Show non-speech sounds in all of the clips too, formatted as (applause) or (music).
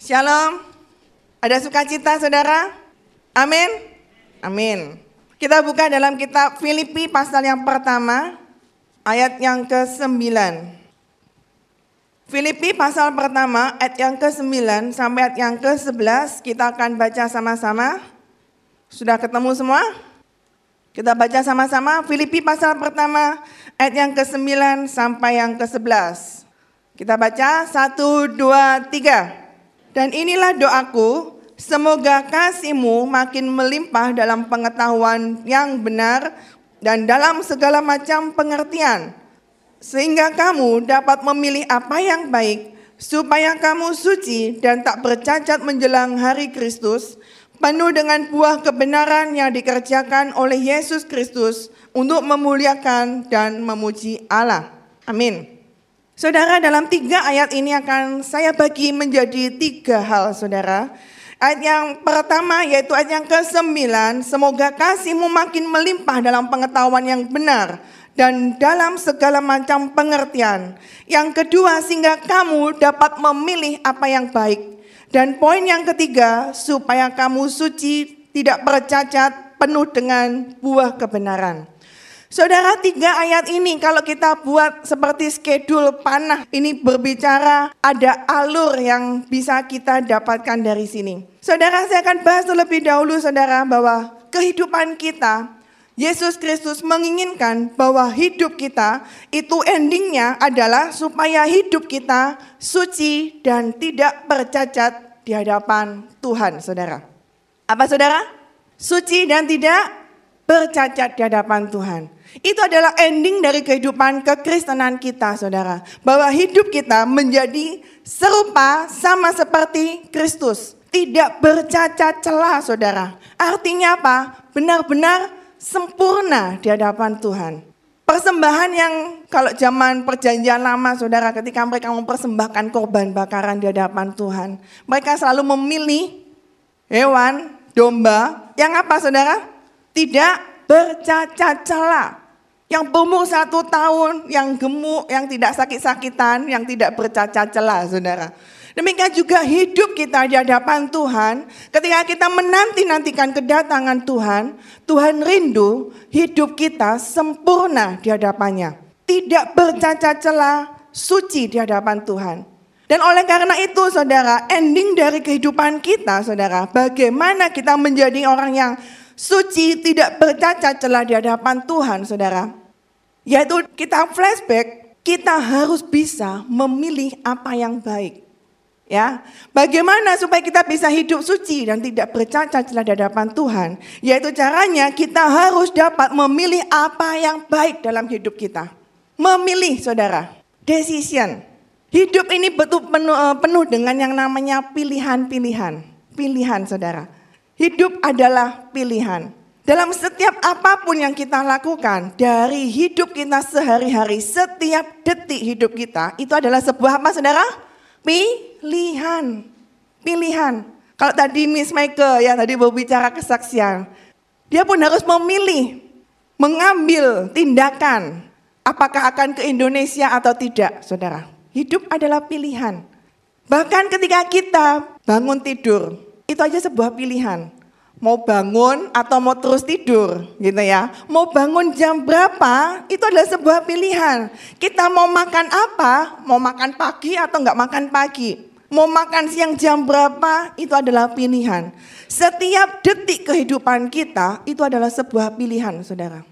Shalom. Ada sukacita saudara? Amin. Amin. Kita buka dalam kitab Filipi pasal yang pertama, ayat yang ke-9. Filipi pasal pertama, ayat yang ke-9 sampai ayat yang ke-11, kita akan baca sama-sama. Sudah ketemu semua? Kita baca sama-sama Filipi pasal pertama, ayat yang ke-9 sampai yang ke-11. Kita baca, satu, dua, tiga. Dan inilah doaku, semoga kasihmu makin melimpah dalam pengetahuan yang benar dan dalam segala macam pengertian, sehingga kamu dapat memilih apa yang baik, supaya kamu suci dan tak bercacat menjelang hari Kristus, penuh dengan buah kebenaran yang dikerjakan oleh Yesus Kristus untuk memuliakan dan memuji Allah. Amin. Saudara, dalam tiga ayat ini akan saya bagi menjadi tiga hal, saudara. Ayat yang pertama yaitu ayat yang ke-9, semoga kasihmu makin melimpah dalam pengetahuan yang benar dan dalam segala macam pengertian. Yang kedua, sehingga kamu dapat memilih apa yang baik. Dan poin yang ketiga, supaya kamu suci, tidak bercacat, penuh dengan buah kebenaran. Saudara tiga ayat ini kalau kita buat seperti skedul panah ini berbicara ada alur yang bisa kita dapatkan dari sini. Saudara saya akan bahas terlebih dahulu saudara bahwa kehidupan kita Yesus Kristus menginginkan bahwa hidup kita itu endingnya adalah supaya hidup kita suci dan tidak bercacat di hadapan Tuhan saudara. Apa saudara? Suci dan tidak bercacat di hadapan Tuhan. Itu adalah ending dari kehidupan kekristenan kita, saudara. Bahwa hidup kita menjadi serupa sama seperti Kristus. Tidak bercacat celah, saudara. Artinya apa? Benar-benar sempurna di hadapan Tuhan. Persembahan yang kalau zaman perjanjian lama saudara ketika mereka mempersembahkan korban bakaran di hadapan Tuhan. Mereka selalu memilih hewan, domba yang apa saudara? Tidak bercacat celah. Yang berumur satu tahun, yang gemuk, yang tidak sakit-sakitan, yang tidak bercacat celah, saudara. Demikian juga hidup kita di hadapan Tuhan. Ketika kita menanti-nantikan kedatangan Tuhan, Tuhan rindu hidup kita sempurna di hadapannya. Tidak bercacat celah, suci di hadapan Tuhan. Dan oleh karena itu saudara, ending dari kehidupan kita saudara, bagaimana kita menjadi orang yang suci, tidak bercacat celah di hadapan Tuhan saudara. Yaitu kita flashback, kita harus bisa memilih apa yang baik. Ya, bagaimana supaya kita bisa hidup suci dan tidak bercacat celah di hadapan Tuhan? Yaitu caranya kita harus dapat memilih apa yang baik dalam hidup kita. Memilih, saudara, decision. Hidup ini betul penuh, eh, penuh dengan yang namanya pilihan-pilihan. Pilihan, saudara. Hidup adalah pilihan. Dalam setiap apa pun yang kita lakukan, dari hidup kita sehari-hari, setiap detik hidup kita, itu adalah sebuah apa saudara? Pilihan. Pilihan. Kalau tadi Miss Michael yang tadi berbicara kesaksian, dia pun harus memilih, mengambil tindakan, apakah akan ke Indonesia atau tidak, saudara. Hidup adalah pilihan. Bahkan ketika kita bangun tidur, itu aja sebuah pilihan mau bangun atau mau terus tidur gitu ya. Mau bangun jam berapa itu adalah sebuah pilihan. Kita mau makan apa, mau makan pagi atau enggak makan pagi. Mau makan siang jam berapa itu adalah pilihan. Setiap detik kehidupan kita itu adalah sebuah pilihan saudara.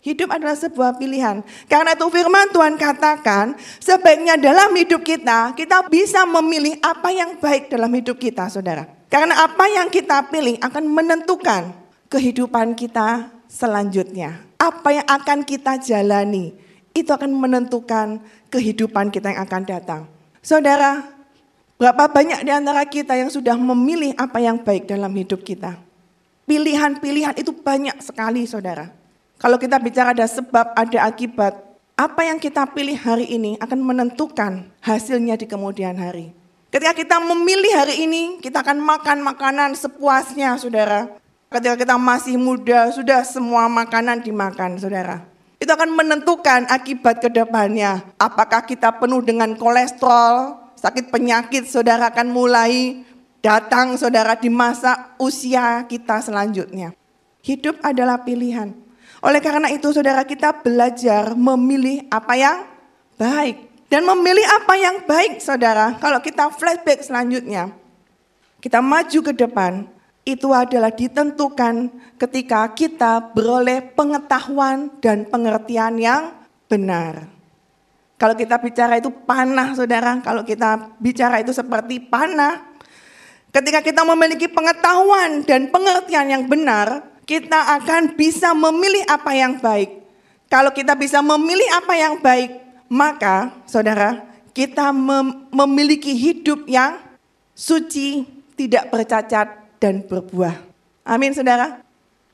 Hidup adalah sebuah pilihan. Karena itu firman Tuhan katakan, sebaiknya dalam hidup kita, kita bisa memilih apa yang baik dalam hidup kita, saudara. Karena apa yang kita pilih akan menentukan kehidupan kita selanjutnya. Apa yang akan kita jalani, itu akan menentukan kehidupan kita yang akan datang. Saudara, berapa banyak di antara kita yang sudah memilih apa yang baik dalam hidup kita? Pilihan-pilihan itu banyak sekali, saudara. Kalau kita bicara ada sebab, ada akibat, apa yang kita pilih hari ini akan menentukan hasilnya di kemudian hari. Ketika kita memilih hari ini, kita akan makan makanan sepuasnya, saudara. Ketika kita masih muda, sudah semua makanan dimakan, saudara. Itu akan menentukan akibat ke depannya. Apakah kita penuh dengan kolesterol, sakit penyakit, saudara akan mulai datang saudara di masa usia kita selanjutnya. Hidup adalah pilihan. Oleh karena itu saudara kita belajar memilih apa yang baik. Dan memilih apa yang baik saudara, kalau kita flashback selanjutnya, kita maju ke depan, itu adalah ditentukan ketika kita beroleh pengetahuan dan pengertian yang benar. Kalau kita bicara itu panah saudara, kalau kita bicara itu seperti panah, ketika kita memiliki pengetahuan dan pengertian yang benar, kita akan bisa memilih apa yang baik. Kalau kita bisa memilih apa yang baik, maka saudara kita mem memiliki hidup yang suci, tidak bercacat dan berbuah. Amin saudara.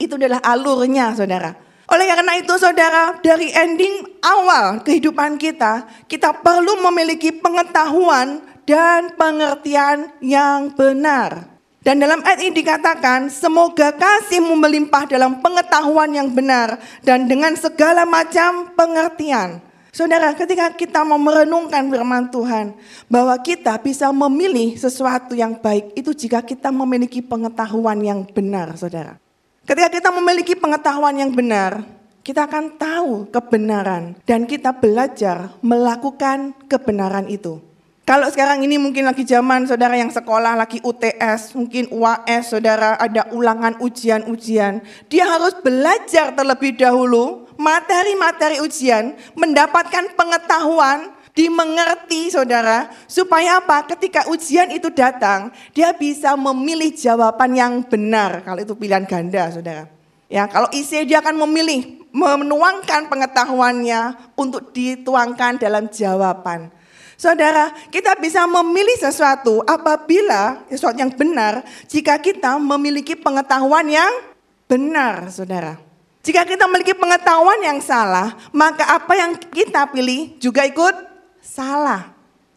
Itu adalah alurnya saudara. Oleh karena itu saudara, dari ending awal kehidupan kita, kita perlu memiliki pengetahuan dan pengertian yang benar. Dan dalam ayat ini dikatakan, semoga kasihmu melimpah dalam pengetahuan yang benar dan dengan segala macam pengertian. Saudara, ketika kita mau merenungkan firman Tuhan, bahwa kita bisa memilih sesuatu yang baik itu jika kita memiliki pengetahuan yang benar, saudara. Ketika kita memiliki pengetahuan yang benar, kita akan tahu kebenaran dan kita belajar melakukan kebenaran itu. Kalau sekarang ini mungkin lagi zaman saudara yang sekolah lagi UTS, mungkin UAS, saudara ada ulangan ujian-ujian. Dia harus belajar terlebih dahulu materi-materi ujian, mendapatkan pengetahuan, dimengerti saudara, supaya apa? Ketika ujian itu datang, dia bisa memilih jawaban yang benar. Kalau itu pilihan ganda saudara. Ya, kalau isi dia akan memilih, menuangkan pengetahuannya untuk dituangkan dalam jawaban. Saudara, kita bisa memilih sesuatu apabila sesuatu yang benar jika kita memiliki pengetahuan yang benar, saudara. Jika kita memiliki pengetahuan yang salah, maka apa yang kita pilih juga ikut salah.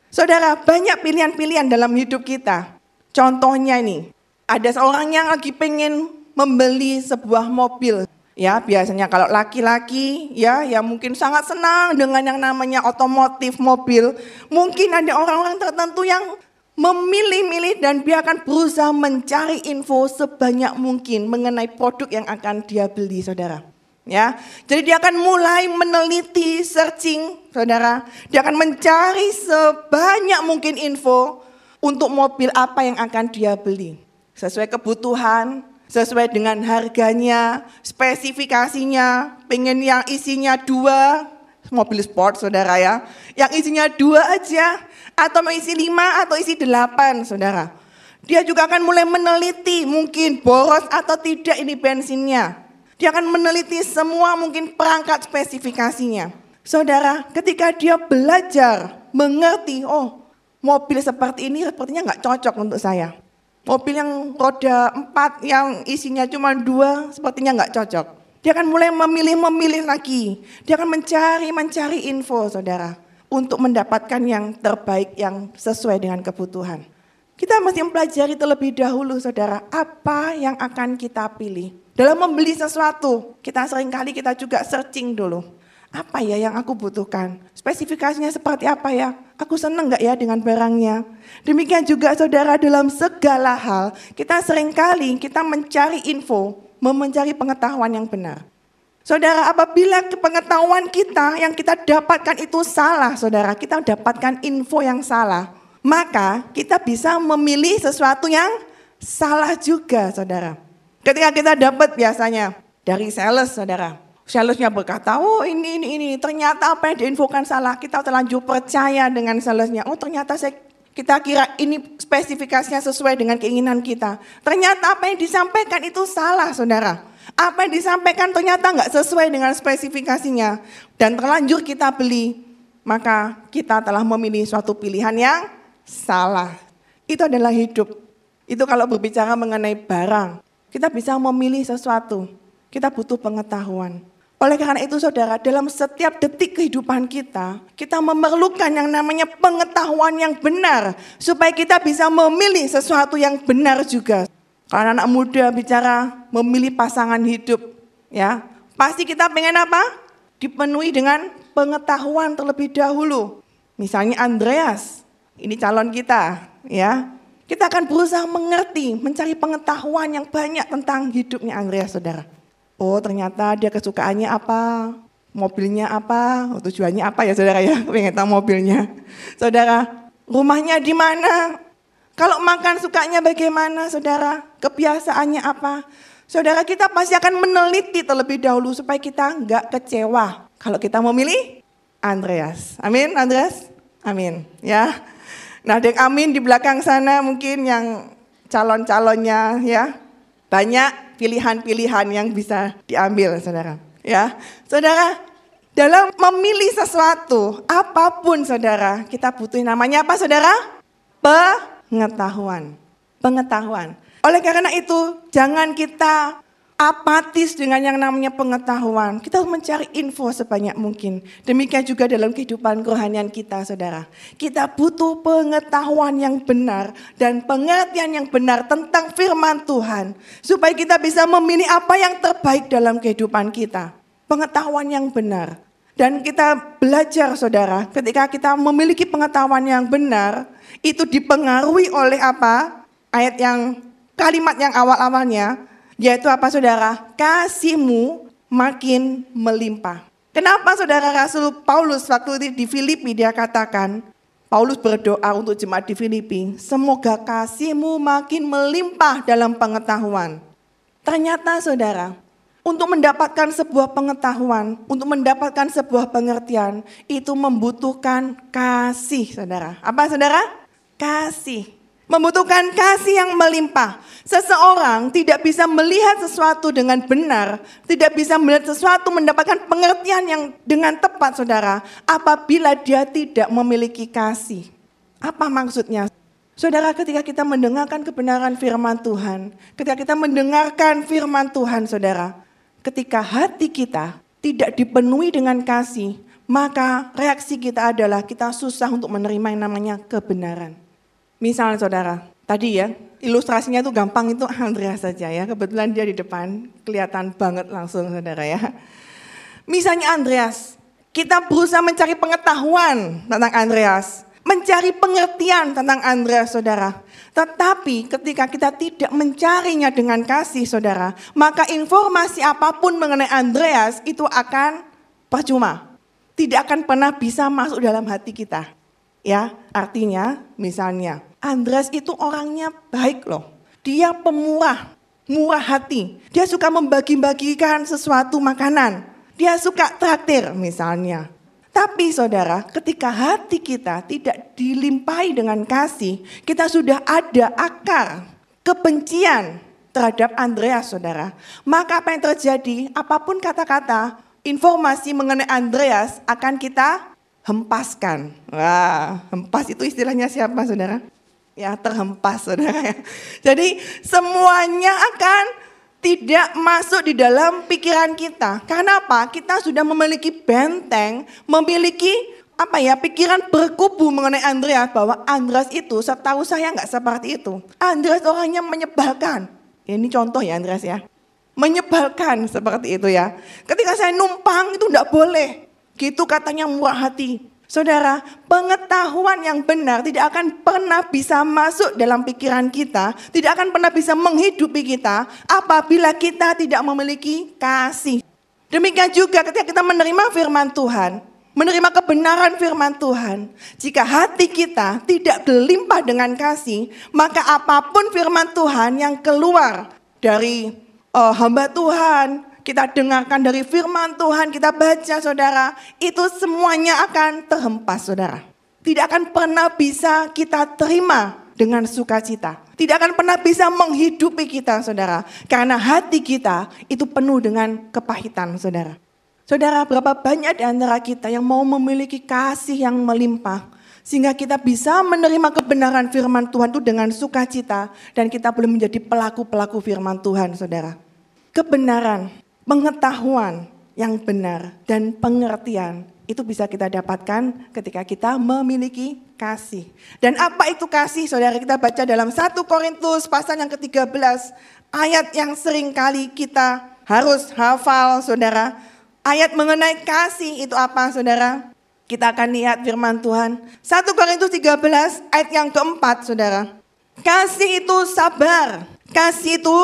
Saudara, banyak pilihan-pilihan dalam hidup kita. Contohnya ini, ada seorang yang lagi pengen membeli sebuah mobil. Ya, biasanya kalau laki-laki ya yang mungkin sangat senang dengan yang namanya otomotif mobil, mungkin ada orang-orang tertentu yang memilih-milih dan dia akan berusaha mencari info sebanyak mungkin mengenai produk yang akan dia beli, saudara. Ya, jadi dia akan mulai meneliti, searching, saudara. Dia akan mencari sebanyak mungkin info untuk mobil apa yang akan dia beli. Sesuai kebutuhan, sesuai dengan harganya, spesifikasinya, pengen yang isinya dua, mobil sport saudara ya, yang isinya dua aja, atau isi lima atau isi delapan saudara. Dia juga akan mulai meneliti mungkin boros atau tidak ini bensinnya. Dia akan meneliti semua mungkin perangkat spesifikasinya. Saudara, ketika dia belajar, mengerti, oh mobil seperti ini sepertinya nggak cocok untuk saya. Mobil yang roda empat yang isinya cuma dua sepertinya nggak cocok. Dia akan mulai memilih-memilih lagi. Dia akan mencari-mencari info saudara untuk mendapatkan yang terbaik yang sesuai dengan kebutuhan. Kita mesti mempelajari terlebih dahulu saudara, apa yang akan kita pilih. Dalam membeli sesuatu, kita sering kali kita juga searching dulu. Apa ya yang aku butuhkan? Spesifikasinya seperti apa ya? Aku seneng gak ya dengan barangnya? Demikian juga saudara dalam segala hal, kita sering kali kita mencari info, mencari pengetahuan yang benar. Saudara, apabila pengetahuan kita yang kita dapatkan itu salah, saudara, kita dapatkan info yang salah, maka kita bisa memilih sesuatu yang salah juga, saudara. Ketika kita dapat biasanya dari sales, saudara, salesnya berkata, oh ini, ini, ini, ternyata apa yang diinfokan salah, kita terlanjur percaya dengan salesnya. Oh ternyata saya kita kira ini spesifikasinya sesuai dengan keinginan kita. Ternyata apa yang disampaikan itu salah, saudara. Apa yang disampaikan ternyata nggak sesuai dengan spesifikasinya. Dan terlanjur kita beli, maka kita telah memilih suatu pilihan yang salah. Itu adalah hidup. Itu kalau berbicara mengenai barang. Kita bisa memilih sesuatu. Kita butuh pengetahuan. Oleh karena itu saudara, dalam setiap detik kehidupan kita, kita memerlukan yang namanya pengetahuan yang benar. Supaya kita bisa memilih sesuatu yang benar juga. Kalau anak muda bicara memilih pasangan hidup, ya pasti kita pengen apa? Dipenuhi dengan pengetahuan terlebih dahulu. Misalnya Andreas, ini calon kita, ya. Kita akan berusaha mengerti, mencari pengetahuan yang banyak tentang hidupnya Andreas, saudara. Oh ternyata dia kesukaannya apa, mobilnya apa, oh, tujuannya apa ya saudara ya, (laughs) pengen tahu mobilnya. Saudara, rumahnya di mana, kalau makan sukanya bagaimana saudara, kebiasaannya apa. Saudara kita pasti akan meneliti terlebih dahulu supaya kita nggak kecewa. Kalau kita memilih Andreas. Amin Andreas? Amin ya. Nah, dek amin di belakang sana mungkin yang calon-calonnya ya. Banyak pilihan-pilihan yang bisa diambil Saudara. Ya. Saudara, dalam memilih sesuatu, apa pun Saudara, kita butuh namanya apa Saudara? Pengetahuan. Pengetahuan. Oleh karena itu, jangan kita apatis dengan yang namanya pengetahuan. Kita harus mencari info sebanyak mungkin. Demikian juga dalam kehidupan kerohanian kita, saudara. Kita butuh pengetahuan yang benar dan pengertian yang benar tentang firman Tuhan. Supaya kita bisa memilih apa yang terbaik dalam kehidupan kita. Pengetahuan yang benar. Dan kita belajar saudara, ketika kita memiliki pengetahuan yang benar, itu dipengaruhi oleh apa? Ayat yang kalimat yang awal-awalnya, yaitu apa saudara? Kasihmu makin melimpah. Kenapa saudara Rasul Paulus waktu di Filipi dia katakan, Paulus berdoa untuk jemaat di Filipi, semoga kasihmu makin melimpah dalam pengetahuan. Ternyata saudara, untuk mendapatkan sebuah pengetahuan, untuk mendapatkan sebuah pengertian, itu membutuhkan kasih saudara. Apa saudara? Kasih membutuhkan kasih yang melimpah. Seseorang tidak bisa melihat sesuatu dengan benar, tidak bisa melihat sesuatu mendapatkan pengertian yang dengan tepat saudara, apabila dia tidak memiliki kasih. Apa maksudnya? Saudara ketika kita mendengarkan kebenaran firman Tuhan, ketika kita mendengarkan firman Tuhan saudara, ketika hati kita tidak dipenuhi dengan kasih, maka reaksi kita adalah kita susah untuk menerima yang namanya kebenaran. Misalnya saudara, tadi ya ilustrasinya tuh gampang itu Andreas saja ya. Kebetulan dia di depan kelihatan banget langsung saudara ya. Misalnya Andreas, kita berusaha mencari pengetahuan tentang Andreas. Mencari pengertian tentang Andreas saudara. Tetapi ketika kita tidak mencarinya dengan kasih saudara. Maka informasi apa pun mengenai Andreas itu akan percuma. Tidak akan pernah bisa masuk dalam hati kita. Ya, artinya misalnya Andreas itu orangnya baik loh. Dia pemurah, murah hati. Dia suka membagi-bagikan sesuatu makanan. Dia suka traktir misalnya. Tapi saudara, ketika hati kita tidak dilimpahi dengan kasih, kita sudah ada akar kebencian terhadap Andreas saudara. Maka apa yang terjadi, apa pun kata-kata, informasi mengenai Andreas akan kita hempaskan. Wah, hempas itu istilahnya siapa saudara? Ya terhempas saudara ya. Jadi semuanya akan tidak masuk di dalam pikiran kita. Karena apa? Kita sudah memiliki benteng, memiliki apa ya pikiran berkubu mengenai Andreas bahwa Andreas itu setahu saya nggak seperti itu. Andreas orangnya menyebalkan. Ya, ini contoh ya Andreas ya. Menyebalkan seperti itu ya. Ketika saya numpang itu nggak boleh. Gitu katanya murah hati. Saudara, pengetahuan yang benar tidak akan pernah bisa masuk dalam pikiran kita, tidak akan pernah bisa menghidupi kita apabila kita tidak memiliki kasih. Demikian juga ketika kita menerima firman Tuhan, menerima kebenaran firman Tuhan, jika hati kita tidak berlimpah dengan kasih, maka apa pun firman Tuhan yang keluar dari uh, hamba Tuhan, kita dengarkan dari firman Tuhan, kita baca saudara, itu semuanya akan terhempas saudara. Tidak akan pernah bisa kita terima dengan sukacita. Tidak akan pernah bisa menghidupi kita saudara. Karena hati kita itu penuh dengan kepahitan saudara. Saudara berapa banyak di antara kita yang mau memiliki kasih yang melimpah. Sehingga kita bisa menerima kebenaran firman Tuhan itu dengan sukacita. Dan kita boleh menjadi pelaku-pelaku firman Tuhan saudara. Kebenaran pengetahuan yang benar dan pengertian itu bisa kita dapatkan ketika kita memiliki kasih. Dan apa itu kasih? Saudara kita baca dalam 1 Korintus pasal yang ke-13 ayat yang sering kali kita harus hafal Saudara. Ayat mengenai kasih itu apa Saudara? Kita akan lihat firman Tuhan. 1 Korintus 13 ayat yang keempat Saudara. Kasih itu sabar. Kasih itu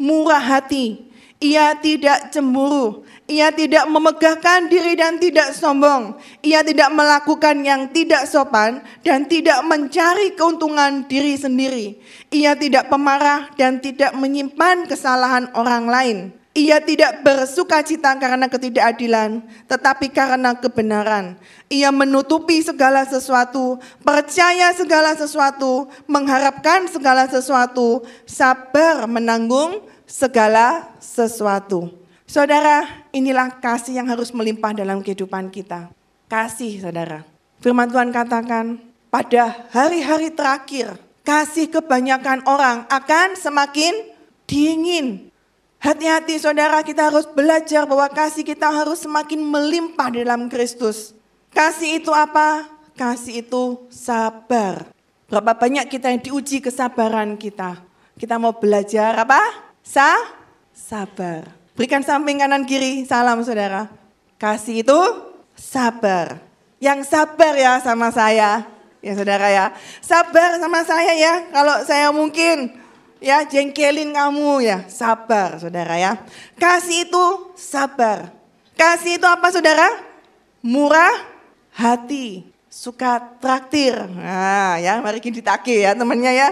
murah hati. Ia tidak cemburu. Ia tidak memegahkan diri dan tidak sombong. Ia tidak melakukan yang tidak sopan dan tidak mencari keuntungan diri sendiri. Ia tidak pemarah dan tidak menyimpan kesalahan orang lain. Ia tidak bersuka cita karena ketidakadilan, tetapi karena kebenaran. Ia menutupi segala sesuatu, percaya segala sesuatu, mengharapkan segala sesuatu, sabar menanggung segala sesuatu. Saudara, inilah kasih yang harus melimpah dalam kehidupan kita. Kasih, saudara. Firman Tuhan katakan, pada hari-hari terakhir, kasih kebanyakan orang akan semakin dingin, Hati-hati saudara kita harus belajar bahwa kasih kita harus semakin melimpah dalam Kristus. Kasih itu apa? Kasih itu sabar. Berapa banyak kita yang diuji kesabaran kita. Kita mau belajar apa? Sa? Sabar. Berikan samping kanan kiri, salam saudara. Kasih itu sabar. Yang sabar ya sama saya. Ya saudara ya. Sabar sama saya ya. Kalau saya mungkin ya jengkelin kamu ya, sabar saudara ya. Kasih itu sabar. Kasih itu apa saudara? Murah hati, suka traktir. Nah ya mari kita ya temannya ya.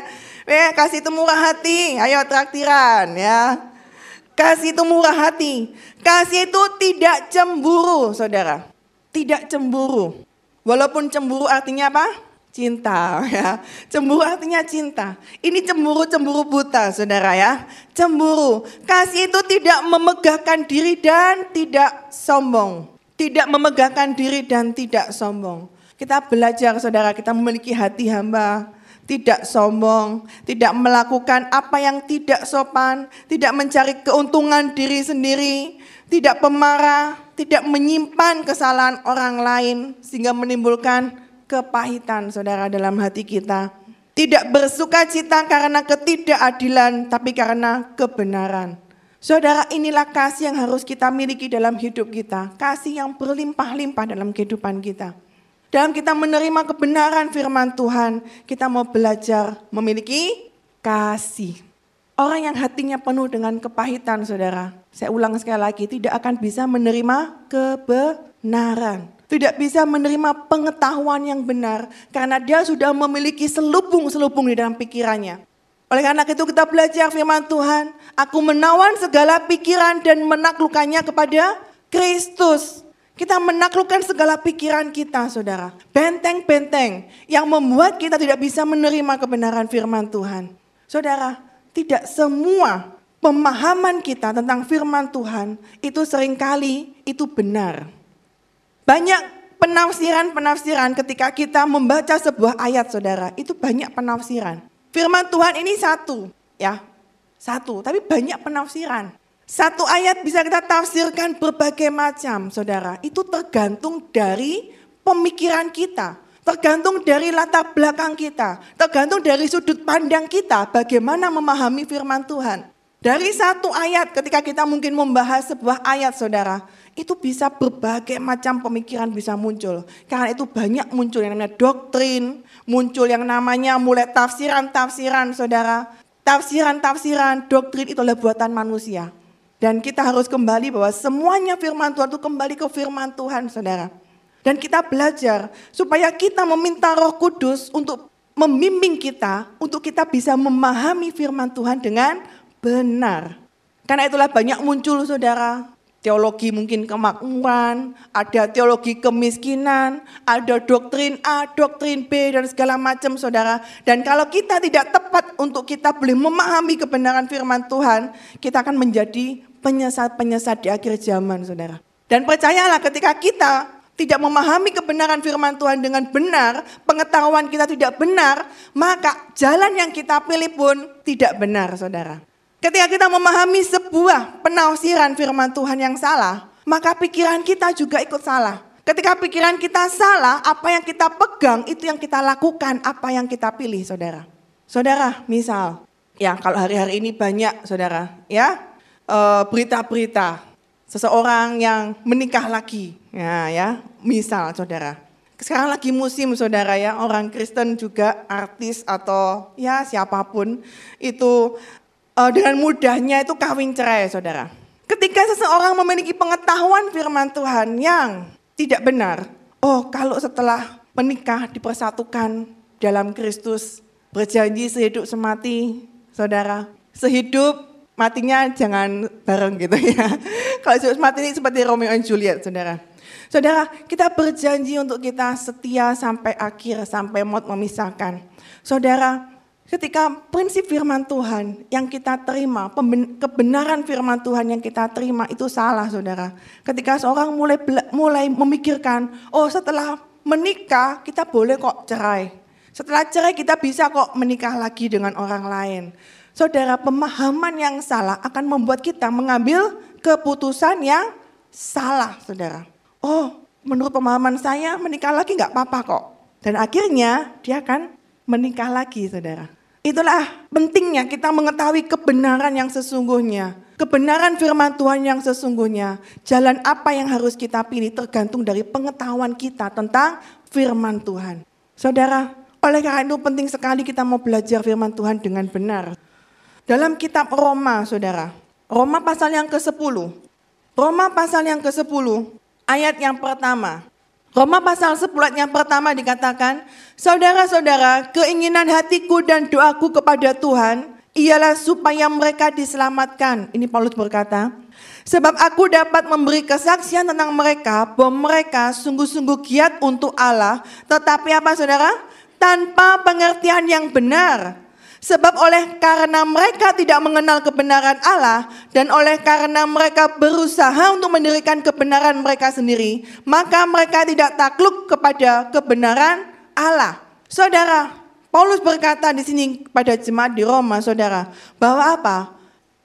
Eh, kasih itu murah hati, ayo traktiran ya. Kasih itu murah hati. Kasih itu tidak cemburu saudara. Tidak cemburu. Walaupun cemburu artinya apa? cinta (laughs) ya. Cemburu artinya cinta. Ini cemburu-cemburu buta Saudara ya. Cemburu. Kasih itu tidak memegahkan diri dan tidak sombong. Tidak memegahkan diri dan tidak sombong. Kita belajar Saudara, kita memiliki hati hamba, tidak sombong, tidak melakukan apa yang tidak sopan, tidak mencari keuntungan diri sendiri, tidak pemarah, tidak menyimpan kesalahan orang lain sehingga menimbulkan kepahitan saudara dalam hati kita. Tidak bersuka cita karena ketidakadilan, tapi karena kebenaran. Saudara, inilah kasih yang harus kita miliki dalam hidup kita. Kasih yang berlimpah-limpah dalam kehidupan kita. Dalam kita menerima kebenaran firman Tuhan, kita mau belajar memiliki kasih. Orang yang hatinya penuh dengan kepahitan, saudara. Saya ulang sekali lagi, tidak akan bisa menerima kebenaran tidak bisa menerima pengetahuan yang benar karena dia sudah memiliki selubung-selubung di dalam pikirannya. Oleh karena itu kita belajar firman Tuhan, aku menawan segala pikiran dan menaklukkannya kepada Kristus. Kita menaklukkan segala pikiran kita, saudara. Benteng-benteng yang membuat kita tidak bisa menerima kebenaran firman Tuhan. Saudara, tidak semua pemahaman kita tentang firman Tuhan itu sering kali itu benar. Banyak penafsiran-penafsiran ketika kita membaca sebuah ayat saudara, itu banyak penafsiran. Firman Tuhan ini satu, ya, satu, tapi banyak penafsiran. Satu ayat bisa kita tafsirkan berbagai macam, saudara. Itu tergantung dari pemikiran kita, tergantung dari latar belakang kita, tergantung dari sudut pandang kita, bagaimana memahami firman Tuhan. Dari satu ayat, ketika kita mungkin membahas sebuah ayat, saudara, itu bisa berbagai macam pemikiran bisa muncul. Karena itu banyak muncul yang namanya doktrin, muncul yang namanya mulai tafsiran-tafsiran saudara. Tafsiran-tafsiran doktrin itu adalah buatan manusia. Dan kita harus kembali bahwa semuanya firman Tuhan itu kembali ke firman Tuhan saudara. Dan kita belajar supaya kita meminta roh kudus untuk membimbing kita, untuk kita bisa memahami firman Tuhan dengan benar. Karena itulah banyak muncul saudara, teologi mungkin kemakmuran, ada teologi kemiskinan, ada doktrin A, doktrin B, dan segala macam saudara. Dan kalau kita tidak tepat untuk kita boleh memahami kebenaran firman Tuhan, kita akan menjadi penyesat-penyesat di akhir zaman saudara. Dan percayalah ketika kita tidak memahami kebenaran firman Tuhan dengan benar, pengetahuan kita tidak benar, maka jalan yang kita pilih pun tidak benar saudara. Ketika kita memahami sebuah penafsiran firman Tuhan yang salah, maka pikiran kita juga ikut salah. Ketika pikiran kita salah, apa yang kita pegang itu yang kita lakukan, apa yang kita pilih, saudara. Saudara, misal, ya kalau hari-hari ini banyak, saudara, ya berita-berita seseorang yang menikah lagi, ya, ya, misal, saudara. sekarang lagi musim saudara ya, orang Kristen juga artis atau ya siapa pun itu uh, dengan mudahnya itu kawin cerai saudara. Ketika seseorang memiliki pengetahuan firman Tuhan yang tidak benar, oh kalau setelah menikah dipersatukan dalam Kristus, berjanji sehidup semati, saudara, sehidup matinya jangan bareng gitu ya. (laughs) Kalau sehidup semati ini seperti Romeo and Juliet, saudara. Saudara, kita berjanji untuk kita setia sampai akhir, sampai maut memisahkan. Saudara, ketika prinsip firman Tuhan yang kita terima, kebenaran firman Tuhan yang kita terima itu salah saudara. Ketika seorang mulai mulai memikirkan, oh setelah menikah kita boleh kok cerai. Setelah cerai kita bisa kok menikah lagi dengan orang lain. Saudara, pemahaman yang salah akan membuat kita mengambil keputusan yang salah, saudara oh menurut pemahaman saya menikah lagi nggak apa-apa kok. Dan akhirnya dia akan menikah lagi saudara. Itulah pentingnya kita mengetahui kebenaran yang sesungguhnya. Kebenaran firman Tuhan yang sesungguhnya. Jalan apa yang harus kita pilih tergantung dari pengetahuan kita tentang firman Tuhan. Saudara, oleh karena itu penting sekali kita mau belajar firman Tuhan dengan benar. Dalam kitab Roma, saudara. Roma pasal yang ke-10. Roma pasal yang ke-10 ayat yang pertama. Roma pasal 10 ayat yang pertama dikatakan, Saudara-saudara, keinginan hatiku dan doaku kepada Tuhan ialah supaya mereka diselamatkan. Ini Paulus berkata, Sebab aku dapat memberi kesaksian tentang mereka bahwa mereka sungguh-sungguh giat untuk Allah. Tetapi apa saudara? Tanpa pengertian yang benar. Sebab oleh karena mereka tidak mengenal kebenaran Allah dan oleh karena mereka berusaha untuk mendirikan kebenaran mereka sendiri, maka mereka tidak takluk kepada kebenaran Allah. Saudara, Paulus berkata di sini pada jemaat di Roma, saudara, bahwa apa?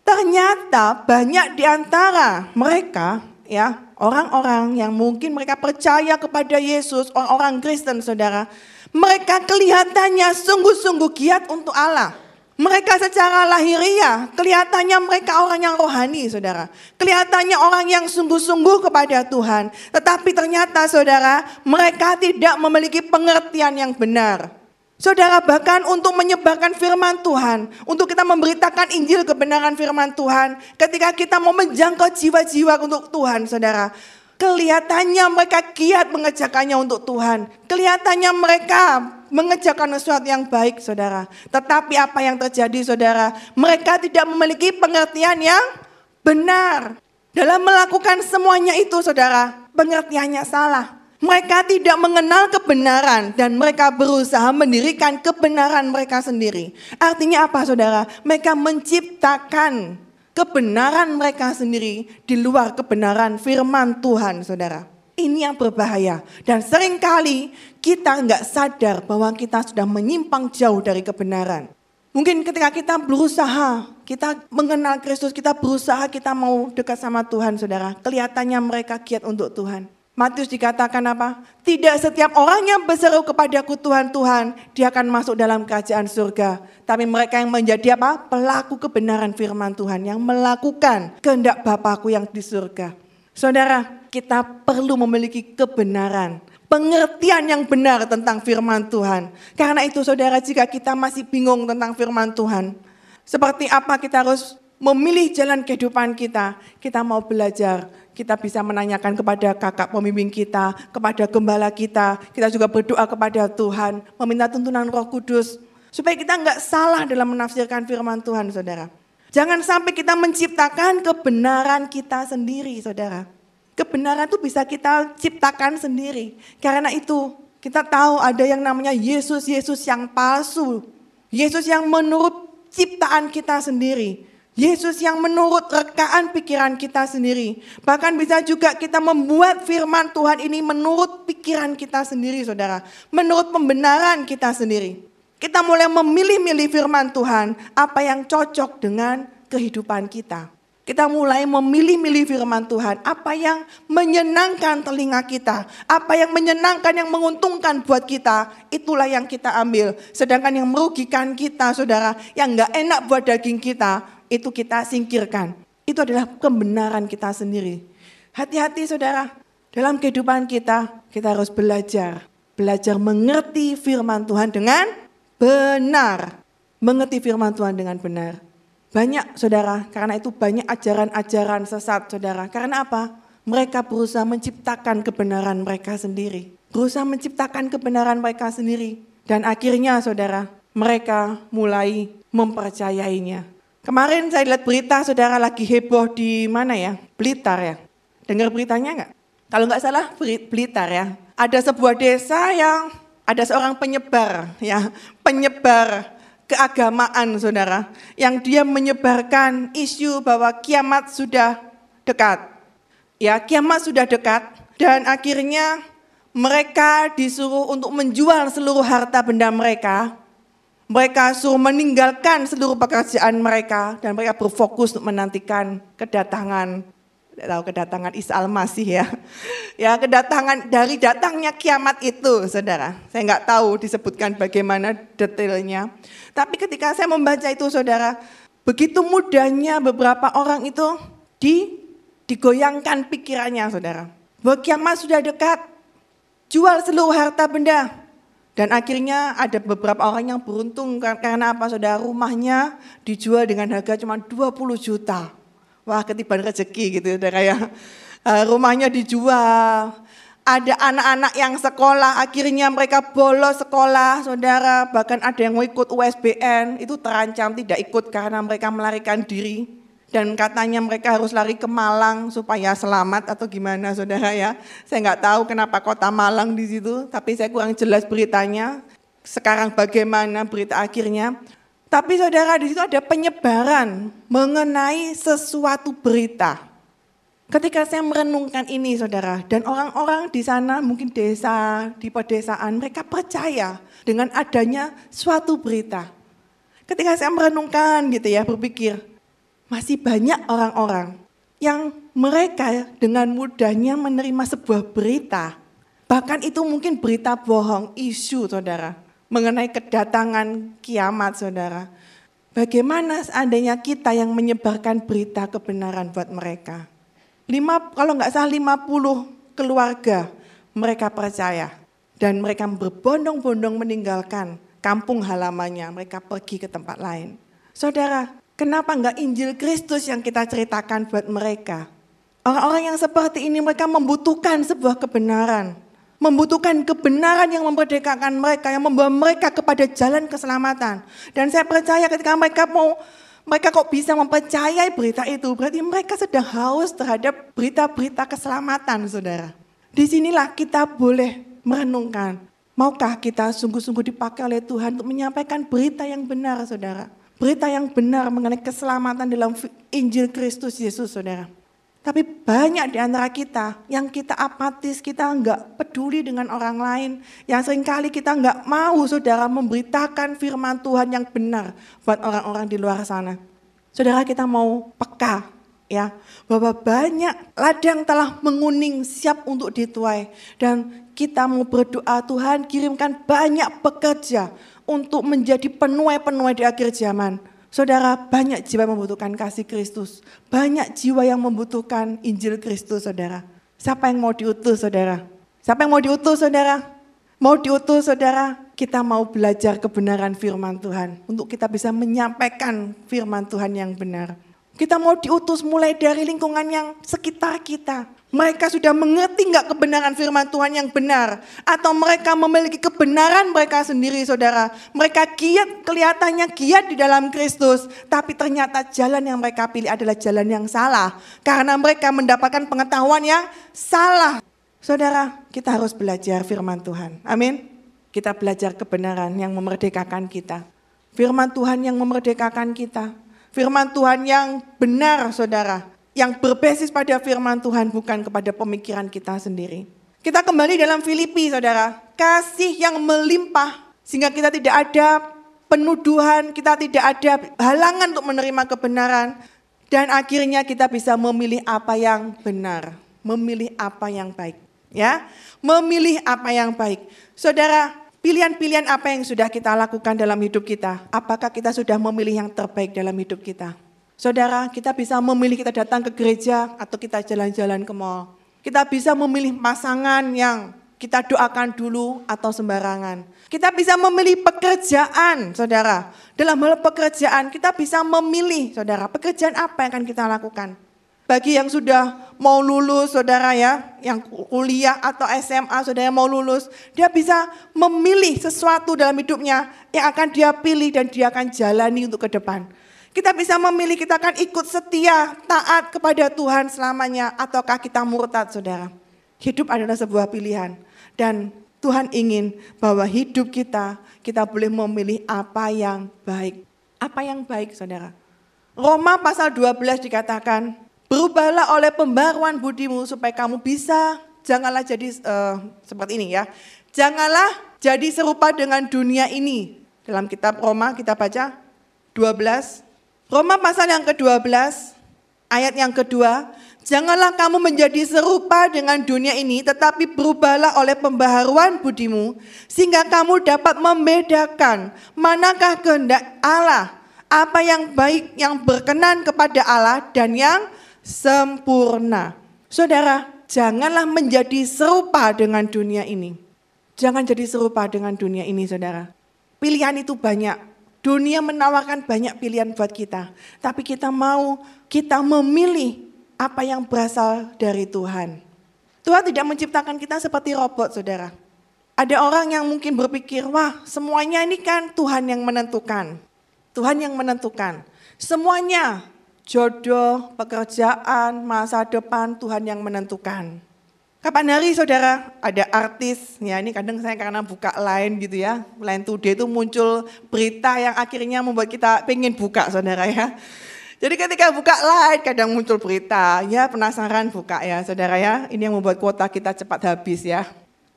Ternyata banyak di antara mereka, ya, orang-orang yang mungkin mereka percaya kepada Yesus, orang-orang Kristen, saudara, mereka kelihatannya sungguh-sungguh giat untuk Allah. Mereka secara lahiriah, kelihatannya mereka orang yang rohani, saudara. Kelihatannya orang yang sungguh-sungguh kepada Tuhan. Tetapi ternyata, saudara, mereka tidak memiliki pengertian yang benar. Saudara, bahkan untuk menyebarkan firman Tuhan, untuk kita memberitakan Injil kebenaran firman Tuhan, ketika kita mau menjangkau jiwa-jiwa untuk Tuhan, saudara, Kelihatannya mereka giat mengerjakannya untuk Tuhan. Kelihatannya mereka mengerjakan sesuatu yang baik, saudara. Tetapi apa yang terjadi, saudara? Mereka tidak memiliki pengertian yang benar. Dalam melakukan semuanya itu, saudara, pengertiannya salah. Mereka tidak mengenal kebenaran dan mereka berusaha mendirikan kebenaran mereka sendiri. Artinya apa saudara? Mereka menciptakan kebenaran mereka sendiri di luar kebenaran firman Tuhan, saudara. Ini yang berbahaya. Dan sering kali kita nggak sadar bahwa kita sudah menyimpang jauh dari kebenaran. Mungkin ketika kita berusaha, kita mengenal Kristus, kita berusaha, kita mau dekat sama Tuhan, saudara. Kelihatannya mereka giat untuk Tuhan. Matius dikatakan apa? Tidak setiap orang yang berseru kepadaku Tuhan, Tuhan, dia akan masuk dalam kerajaan surga. Tapi mereka yang menjadi apa? Pelaku kebenaran firman Tuhan, yang melakukan kehendak Bapakku yang di surga. Saudara, kita perlu memiliki kebenaran, pengertian yang benar tentang firman Tuhan. Karena itu saudara, jika kita masih bingung tentang firman Tuhan, seperti apa kita harus memilih jalan kehidupan kita, kita mau belajar kita bisa menanyakan kepada kakak pemimpin kita, kepada gembala kita. Kita juga berdoa kepada Tuhan, meminta tuntunan roh kudus. Supaya kita nggak salah dalam menafsirkan firman Tuhan, saudara. Jangan sampai kita menciptakan kebenaran kita sendiri, saudara. Kebenaran itu bisa kita ciptakan sendiri. Karena itu kita tahu ada yang namanya Yesus-Yesus yang palsu. Yesus yang menurut ciptaan kita sendiri. Yesus yang menurut rekaan pikiran kita sendiri. Bahkan bisa juga kita membuat firman Tuhan ini menurut pikiran kita sendiri saudara. Menurut pembenaran kita sendiri. Kita mulai memilih-milih firman Tuhan apa yang cocok dengan kehidupan kita. Kita mulai memilih-milih firman Tuhan, apa yang menyenangkan telinga kita, apa yang menyenangkan, yang menguntungkan buat kita, itulah yang kita ambil. Sedangkan yang merugikan kita, saudara, yang nggak enak buat daging kita, itu kita singkirkan. Itu adalah kebenaran kita sendiri. Hati-hati saudara, dalam kehidupan kita, kita harus belajar. belajar mengerti firman Tuhan dengan benar. Mengerti firman Tuhan dengan benar. Banyak saudara, karena itu banyak ajaran-ajaran sesat saudara. Karena apa? Mereka berusaha menciptakan kebenaran mereka sendiri. Berusaha menciptakan kebenaran mereka sendiri. Dan akhirnya saudara, mereka mulai mempercayainya. Kemarin saya lihat berita saudara lagi heboh di mana ya? Blitar ya. Dengar beritanya enggak? Kalau nggak salah Blitar ya. Ada sebuah desa yang ada seorang penyebar ya, penyebar keagamaan saudara. Yang dia menyebarkan isu bahwa kiamat sudah dekat. Ya, kiamat sudah dekat dan akhirnya mereka disuruh untuk menjual seluruh harta benda mereka mereka suruh meninggalkan seluruh pekerjaan mereka dan mereka berfokus untuk menantikan kedatangan tahu kedatangan Isa Al-Masih ya. (laughs) Ya kedatangan dari datangnya kiamat itu saudara. Saya nggak tahu disebutkan bagaimana detailnya. Tapi ketika saya membaca itu saudara, begitu mudahnya beberapa orang itu di, digoyangkan pikirannya saudara. Bahwa kiamat sudah dekat, jual seluruh harta benda, dan akhirnya ada beberapa orang yang beruntung karena apa saudara rumahnya dijual dengan harga cuma 20 juta. Wah ketiban rezeki gitu saudara ya. Uh, rumahnya dijual. Ada anak-anak yang sekolah akhirnya mereka bolos sekolah saudara. Bahkan ada yang mau ikut USBN itu terancam tidak ikut karena mereka melarikan diri dan katanya mereka harus lari ke Malang supaya selamat atau gimana saudara ya. Saya nggak tahu kenapa kota Malang di situ, tapi saya kurang jelas beritanya. Sekarang bagaimana berita akhirnya. Tapi saudara di situ ada penyebaran mengenai sesuatu berita. Ketika saya merenungkan ini saudara, dan orang-orang di sana mungkin desa, di pedesaan, mereka percaya dengan adanya suatu berita. Ketika saya merenungkan gitu ya, berpikir, masih banyak orang-orang yang mereka dengan mudahnya menerima sebuah berita. Bahkan itu mungkin berita bohong, isu saudara. Mengenai kedatangan kiamat saudara. Bagaimana seandainya kita yang menyebarkan berita kebenaran buat mereka. Lima, kalau nggak salah 50 keluarga mereka percaya. Dan mereka berbondong-bondong meninggalkan kampung halamannya. Mereka pergi ke tempat lain. Saudara, Kenapa enggak Injil Kristus yang kita ceritakan buat mereka? Orang-orang yang seperti ini mereka membutuhkan sebuah kebenaran. Membutuhkan kebenaran yang memerdekakan mereka, yang membawa mereka kepada jalan keselamatan. Dan saya percaya ketika mereka mau mereka kok bisa mempercayai berita itu, berarti mereka sedang haus terhadap berita-berita keselamatan, saudara. Di sinilah kita boleh merenungkan, maukah kita sungguh-sungguh dipakai oleh Tuhan untuk menyampaikan berita yang benar, saudara berita yang benar mengenai keselamatan dalam Injil Kristus Yesus, saudara. Tapi banyak di antara kita yang kita apatis, kita enggak peduli dengan orang lain. Yang sering kali kita enggak mau saudara memberitakan firman Tuhan yang benar buat orang-orang di luar sana. Saudara kita mau peka ya bahwa banyak ladang telah menguning siap untuk dituai. Dan kita mau berdoa Tuhan kirimkan banyak pekerja untuk menjadi penuai-penuai di akhir zaman. Saudara, banyak jiwa membutuhkan kasih Kristus. Banyak jiwa yang membutuhkan Injil Kristus, saudara. Siapa yang mau diutus, saudara? Siapa yang mau diutus, saudara? Mau diutus, saudara? Kita mau belajar kebenaran firman Tuhan. Untuk kita bisa menyampaikan firman Tuhan yang benar. Kita mau diutus mulai dari lingkungan yang sekitar kita. Mereka sudah mengerti nggak kebenaran firman Tuhan yang benar? Atau mereka memiliki kebenaran mereka sendiri saudara. Mereka giat, kelihatannya giat di dalam Kristus. Tapi ternyata jalan yang mereka pilih adalah jalan yang salah. Karena mereka mendapatkan pengetahuan yang salah. Saudara, kita harus belajar firman Tuhan. Amin. Kita belajar kebenaran yang memerdekakan kita. Firman Tuhan yang memerdekakan kita. Firman Tuhan yang benar saudara yang berbasis pada firman Tuhan bukan kepada pemikiran kita sendiri. Kita kembali dalam Filipi saudara, kasih yang melimpah sehingga kita tidak ada penuduhan, kita tidak ada halangan untuk menerima kebenaran dan akhirnya kita bisa memilih apa yang benar, memilih apa yang baik, ya. Memilih apa yang baik. Saudara, pilihan-pilihan apa yang sudah kita lakukan dalam hidup kita? Apakah kita sudah memilih yang terbaik dalam hidup kita? Saudara, kita bisa memilih kita datang ke gereja atau kita jalan-jalan ke mall. Kita bisa memilih pasangan yang kita doakan dulu atau sembarangan. Kita bisa memilih pekerjaan, saudara. Dalam hal pekerjaan, kita bisa memilih, saudara, pekerjaan apa yang akan kita lakukan. Bagi yang sudah mau lulus, saudara ya, yang kuliah atau SMA, saudara yang mau lulus, dia bisa memilih sesuatu dalam hidupnya yang akan dia pilih dan dia akan jalani untuk ke depan. Kita bisa memilih kita akan ikut setia, taat kepada Tuhan selamanya, ataukah kita murtad, saudara. Hidup adalah sebuah pilihan. Dan Tuhan ingin bahwa hidup kita, kita boleh memilih apa yang baik. Apa yang baik saudara? Roma pasal 12 dikatakan, berubahlah oleh pembaruan budimu supaya kamu bisa, janganlah jadi uh, seperti ini ya. Janganlah jadi serupa dengan dunia ini. Dalam kitab Roma kita baca 12. Roma pasal yang ke-12, ayat yang kedua, Janganlah kamu menjadi serupa dengan dunia ini, tetapi berubahlah oleh pembaharuan budimu, sehingga kamu dapat membedakan manakah kehendak Allah, apa yang baik, yang berkenan kepada Allah, dan yang sempurna. Saudara, janganlah menjadi serupa dengan dunia ini. Jangan jadi serupa dengan dunia ini, saudara. Pilihan itu banyak. Dunia menawarkan banyak pilihan buat kita, tapi kita mau kita memilih apa yang berasal dari Tuhan. Tuhan tidak menciptakan kita seperti robot, saudara. Ada orang yang mungkin berpikir, wah semuanya ini kan Tuhan yang menentukan. Tuhan yang menentukan. Semuanya, jodoh, pekerjaan, masa depan, Tuhan yang menentukan. Kapan hari saudara ada artis, ya ini kadang saya karena buka lain gitu ya, lain today itu muncul berita yang akhirnya membuat kita pengen buka saudara ya. Jadi ketika buka live kadang muncul berita, ya penasaran buka ya saudara ya. Ini yang membuat kuota kita cepat habis ya.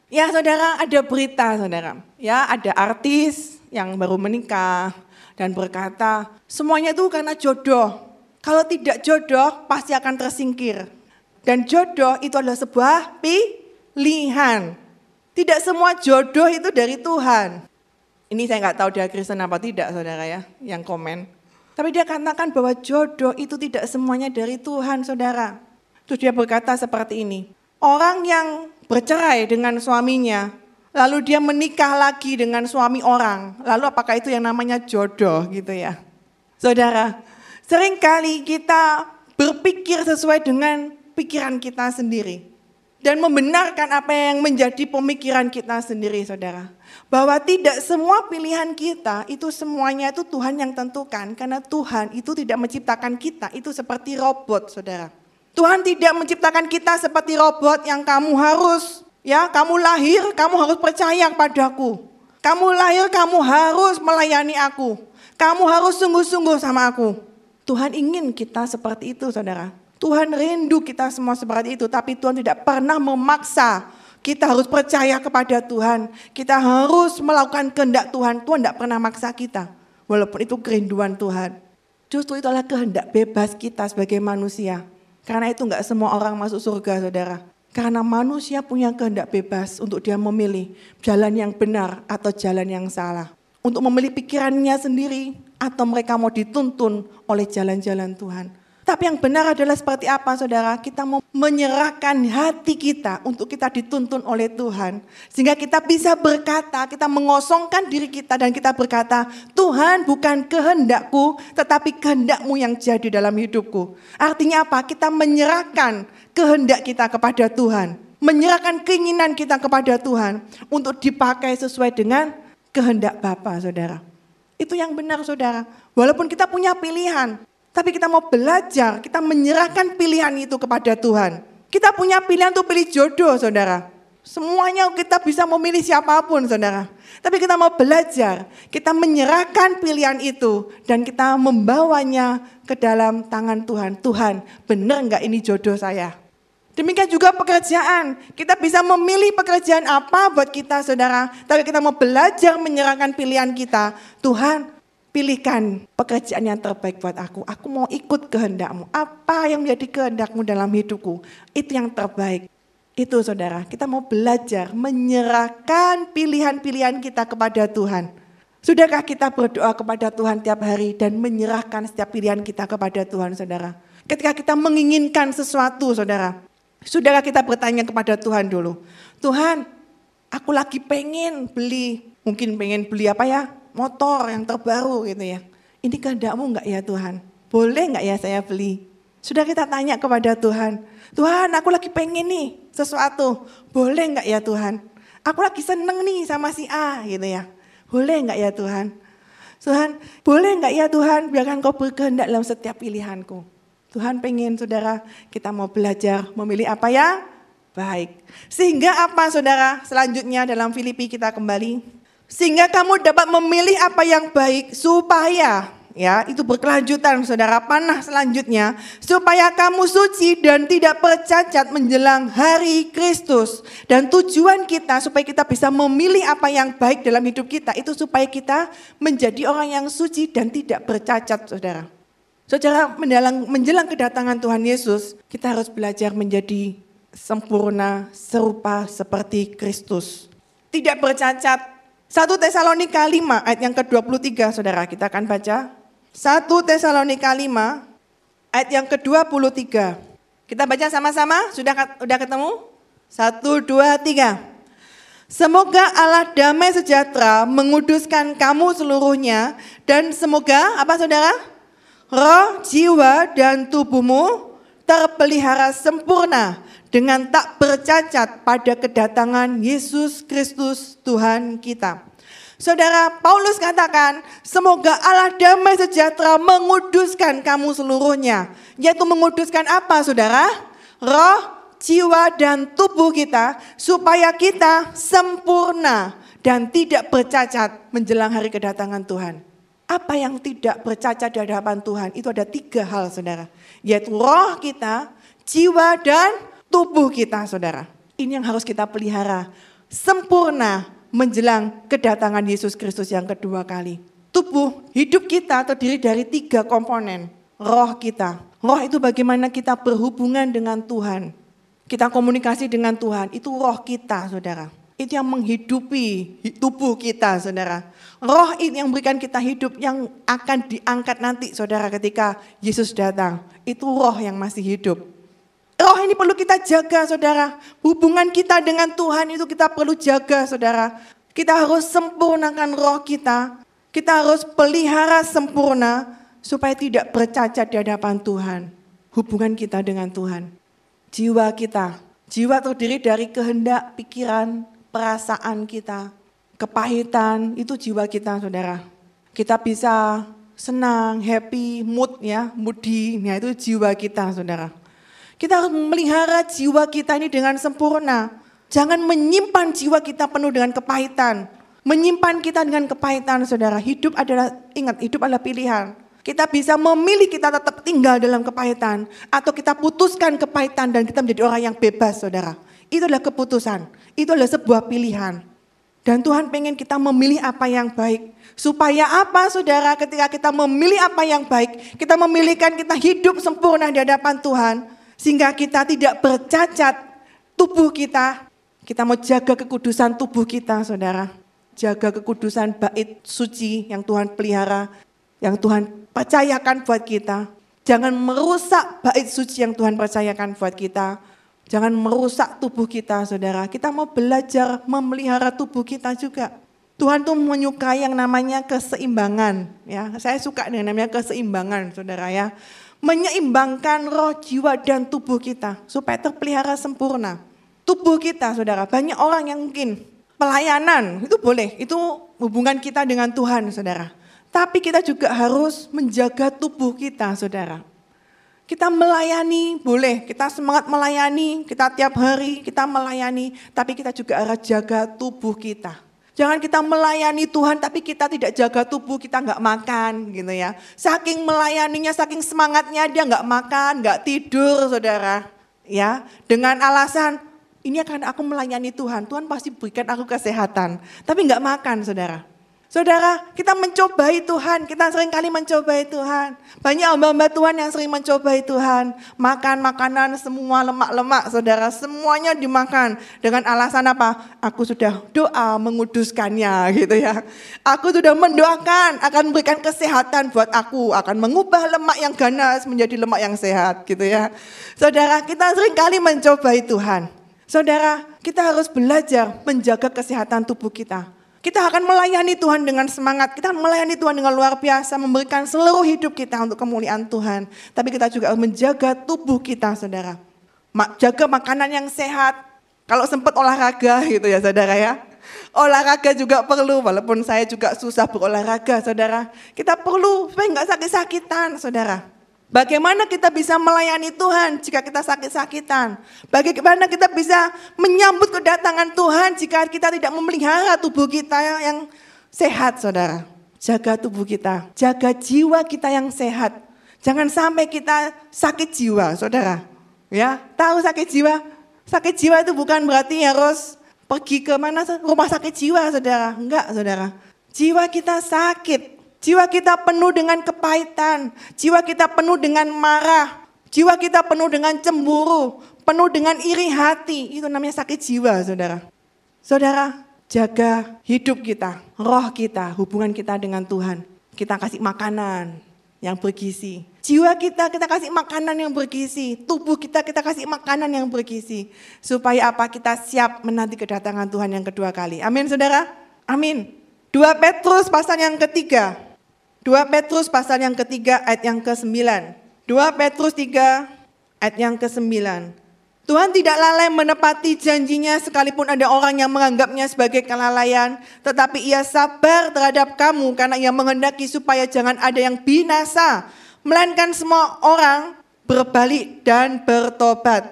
Ya saudara ada berita saudara. Ya ada artis yang baru menikah dan berkata semuanya itu karena jodoh. Kalau tidak jodoh pasti akan tersingkir. Dan jodoh itu adalah sebuah pilihan. Tidak semua jodoh itu dari Tuhan. Ini saya nggak tahu dia Kristen apa tidak saudara ya yang komen. Tapi dia katakan bahwa jodoh itu tidak semuanya dari Tuhan, saudara. Terus dia berkata seperti ini, orang yang bercerai dengan suaminya, lalu dia menikah lagi dengan suami orang, lalu apakah itu yang namanya jodoh gitu ya. Saudara, sering kali kita berpikir sesuai dengan pikiran kita sendiri. Dan membenarkan apa yang menjadi pemikiran kita sendiri saudara. Bahwa tidak semua pilihan kita itu semuanya itu Tuhan yang tentukan. Karena Tuhan itu tidak menciptakan kita itu seperti robot saudara. Tuhan tidak menciptakan kita seperti robot yang kamu harus ya kamu lahir kamu harus percaya kepadaku. Kamu lahir kamu harus melayani aku. Kamu harus sungguh-sungguh sama aku. Tuhan ingin kita seperti itu saudara. Tuhan rindu kita semua seperti itu, tapi Tuhan tidak pernah memaksa kita harus percaya kepada Tuhan. Kita harus melakukan kehendak Tuhan. Tuhan tidak pernah maksa kita. Walaupun itu kerinduan Tuhan. Justru itulah kehendak bebas kita sebagai manusia. Karena itu enggak semua orang masuk surga saudara. Karena manusia punya kehendak bebas untuk dia memilih jalan yang benar atau jalan yang salah. Untuk memilih pikirannya sendiri atau mereka mau dituntun oleh jalan-jalan Tuhan. Tapi yang benar adalah seperti apa saudara? Kita mau menyerahkan hati kita untuk kita dituntun oleh Tuhan. Sehingga kita bisa berkata, kita mengosongkan diri kita dan kita berkata, Tuhan bukan kehendakku tetapi kehendakmu yang jadi dalam hidupku. Artinya apa? Kita menyerahkan kehendak kita kepada Tuhan. Menyerahkan keinginan kita kepada Tuhan untuk dipakai sesuai dengan kehendak Bapa saudara. Itu yang benar saudara. Walaupun kita punya pilihan, tapi kita mau belajar, kita menyerahkan pilihan itu kepada Tuhan. Kita punya pilihan untuk pilih jodoh, saudara. Semuanya kita bisa memilih siapa pun, saudara. Tapi kita mau belajar, kita menyerahkan pilihan itu dan kita membawanya ke dalam tangan Tuhan. Tuhan, benar enggak ini jodoh saya? Demikian juga pekerjaan. Kita bisa memilih pekerjaan apa buat kita, saudara. Tapi kita mau belajar menyerahkan pilihan kita. Tuhan, Pilihkan pekerjaan yang terbaik buat aku. Aku mau ikut kehendakmu. Apa yang menjadi kehendakmu dalam hidupku. Itu yang terbaik. Itu saudara, kita mau belajar menyerahkan pilihan-pilihan kita kepada Tuhan. Sudahkah kita berdoa kepada Tuhan tiap hari dan menyerahkan setiap pilihan kita kepada Tuhan saudara. Ketika kita menginginkan sesuatu saudara. Sudahkah kita bertanya kepada Tuhan dulu. Tuhan Aku lagi pengen beli, mungkin pengen beli apa ya? Motor yang terbaru gitu ya. Ini kehendakmu enggak ya Tuhan? Boleh enggak ya saya beli? Sudah kita tanya kepada Tuhan, Tuhan aku lagi pengen nih sesuatu, boleh enggak ya Tuhan? Aku lagi seneng nih sama si A gitu ya. Boleh enggak ya Tuhan? Tuhan, boleh enggak ya Tuhan biarkan kau berkehendak dalam setiap pilihanku. Tuhan pengen saudara kita mau belajar memilih apa ya? Baik. Sehingga apa saudara? Selanjutnya dalam Filipi kita kembali. Sehingga kamu dapat memilih apa yang baik supaya ya itu berkelanjutan saudara panah selanjutnya supaya kamu suci dan tidak bercacat menjelang hari Kristus dan tujuan kita supaya kita bisa memilih apa yang baik dalam hidup kita itu supaya kita menjadi orang yang suci dan tidak bercacat saudara. Saudara menjelang, menjelang kedatangan Tuhan Yesus kita harus belajar menjadi sempurna serupa seperti Kristus. Tidak bercacat 1 Tesalonika 5 ayat yang ke-23 Saudara, kita akan baca. 1 Tesalonika 5 ayat yang ke-23. Kita baca sama-sama, sudah sudah ketemu? 1 2 3. Semoga Allah damai sejahtera menguduskan kamu seluruhnya dan semoga apa Saudara? Roh, jiwa dan tubuhmu terpelihara sempurna dengan tak bercacat pada kedatangan Yesus Kristus Tuhan kita. Saudara Paulus katakan, semoga Allah damai sejahtera menguduskan kamu seluruhnya. Yaitu menguduskan apa saudara? Roh, jiwa dan tubuh kita supaya kita sempurna dan tidak bercacat menjelang hari kedatangan Tuhan. Apa yang tidak bercacat di hadapan Tuhan itu ada tiga hal saudara. Yaitu roh kita, jiwa dan tubuh kita saudara. Ini yang harus kita pelihara. Sempurna menjelang kedatangan Yesus Kristus yang kedua kali. Tubuh hidup kita terdiri dari tiga komponen. Roh kita. Roh itu bagaimana kita berhubungan dengan Tuhan. Kita komunikasi dengan Tuhan. Itu roh kita saudara. Itu yang menghidupi tubuh kita saudara. Roh ini yang memberikan kita hidup yang akan diangkat nanti saudara ketika Yesus datang. Itu roh yang masih hidup. Roh ini perlu kita jaga saudara. Hubungan kita dengan Tuhan itu kita perlu jaga saudara. Kita harus sempurnakan roh kita. Kita harus pelihara sempurna supaya tidak bercacat di hadapan Tuhan. Hubungan kita dengan Tuhan. Jiwa kita. Jiwa terdiri dari kehendak, pikiran, perasaan kita. Kepahitan, itu jiwa kita saudara. Kita bisa senang, happy, mood ya, moody, ya itu jiwa kita saudara. Kita harus melihara jiwa kita ini dengan sempurna. Jangan menyimpan jiwa kita penuh dengan kepahitan. Menyimpan kita dengan kepahitan, saudara. Hidup adalah, ingat, hidup adalah pilihan. Kita bisa memilih kita tetap tinggal dalam kepahitan. Atau kita putuskan kepahitan dan kita menjadi orang yang bebas, saudara. Itu adalah keputusan. Itu adalah sebuah pilihan. Dan Tuhan pengen kita memilih apa yang baik. Supaya apa saudara ketika kita memilih apa yang baik. Kita memilihkan kita hidup sempurna di hadapan Tuhan sehingga kita tidak bercacat tubuh kita. Kita mau jaga kekudusan tubuh kita, saudara. Jaga kekudusan bait suci yang Tuhan pelihara, yang Tuhan percayakan buat kita. Jangan merusak bait suci yang Tuhan percayakan buat kita. Jangan merusak tubuh kita, saudara. Kita mau belajar memelihara tubuh kita juga. Tuhan tuh menyukai yang namanya keseimbangan. Ya, saya suka dengan namanya keseimbangan, saudara ya menyeimbangkan roh, jiwa, dan tubuh kita supaya terpelihara sempurna. Tubuh kita, saudara, banyak orang yang mungkin pelayanan itu boleh, itu hubungan kita dengan Tuhan, saudara. Tapi kita juga harus menjaga tubuh kita, saudara. Kita melayani, boleh, kita semangat melayani, kita tiap hari kita melayani, tapi kita juga harus jaga tubuh kita. Jangan kita melayani Tuhan tapi kita tidak jaga tubuh, kita nggak makan gitu ya. Saking melayaninya, saking semangatnya dia nggak makan, nggak tidur saudara. Ya, dengan alasan ini akan aku melayani Tuhan, Tuhan pasti berikan aku kesehatan. Tapi nggak makan saudara. Saudara, kita mencobai Tuhan, kita sering kali mencobai Tuhan. Banyak hamba-hamba Tuhan yang sering mencobai Tuhan. Makan makanan semua lemak-lemak, saudara, semuanya dimakan. Dengan alasan apa? Aku sudah doa menguduskannya gitu ya. Aku sudah mendoakan akan memberikan kesehatan buat aku. Akan mengubah lemak yang ganas menjadi lemak yang sehat gitu ya. Saudara, kita sering kali mencobai Tuhan. Saudara, kita harus belajar menjaga kesehatan tubuh kita. Kita akan melayani Tuhan dengan semangat, kita akan melayani Tuhan dengan luar biasa, memberikan seluruh hidup kita untuk kemuliaan Tuhan. Tapi kita juga harus menjaga tubuh kita, saudara. Jaga makanan yang sehat, kalau sempat olahraga gitu ya saudara ya. Olahraga juga perlu, walaupun saya juga susah berolahraga saudara. Kita perlu supaya nggak sakit-sakitan saudara. Bagaimana kita bisa melayani Tuhan jika kita sakit-sakitan? Bagaimana kita bisa menyambut kedatangan Tuhan jika kita tidak memelihara tubuh kita yang sehat, saudara? Jaga tubuh kita, jaga jiwa kita yang sehat. Jangan sampai kita sakit jiwa, saudara. Ya, tahu sakit jiwa? Sakit jiwa itu bukan berarti harus pergi ke mana rumah sakit jiwa, saudara. Enggak, saudara. Jiwa kita sakit, Jiwa kita penuh dengan kepahitan, jiwa kita penuh dengan marah, jiwa kita penuh dengan cemburu, penuh dengan iri hati. Itu namanya sakit jiwa, saudara. Saudara, jaga hidup kita, roh kita, hubungan kita dengan Tuhan. Kita kasih makanan yang bergizi. Jiwa kita kita kasih makanan yang bergizi, tubuh kita kita kasih makanan yang bergizi. Supaya apa? Kita siap menanti kedatangan Tuhan yang kedua kali. Amin saudara? Amin. 2 Petrus pasal yang ketiga. 2 Petrus pasal yang ketiga ayat yang ke-9. 2 Petrus 3 ayat yang ke-9. Tuhan tidak lalai menepati janjinya sekalipun ada orang yang menganggapnya sebagai kelalaian. Tetapi ia sabar terhadap kamu karena ia menghendaki supaya jangan ada yang binasa. Melainkan semua orang berbalik dan bertobat.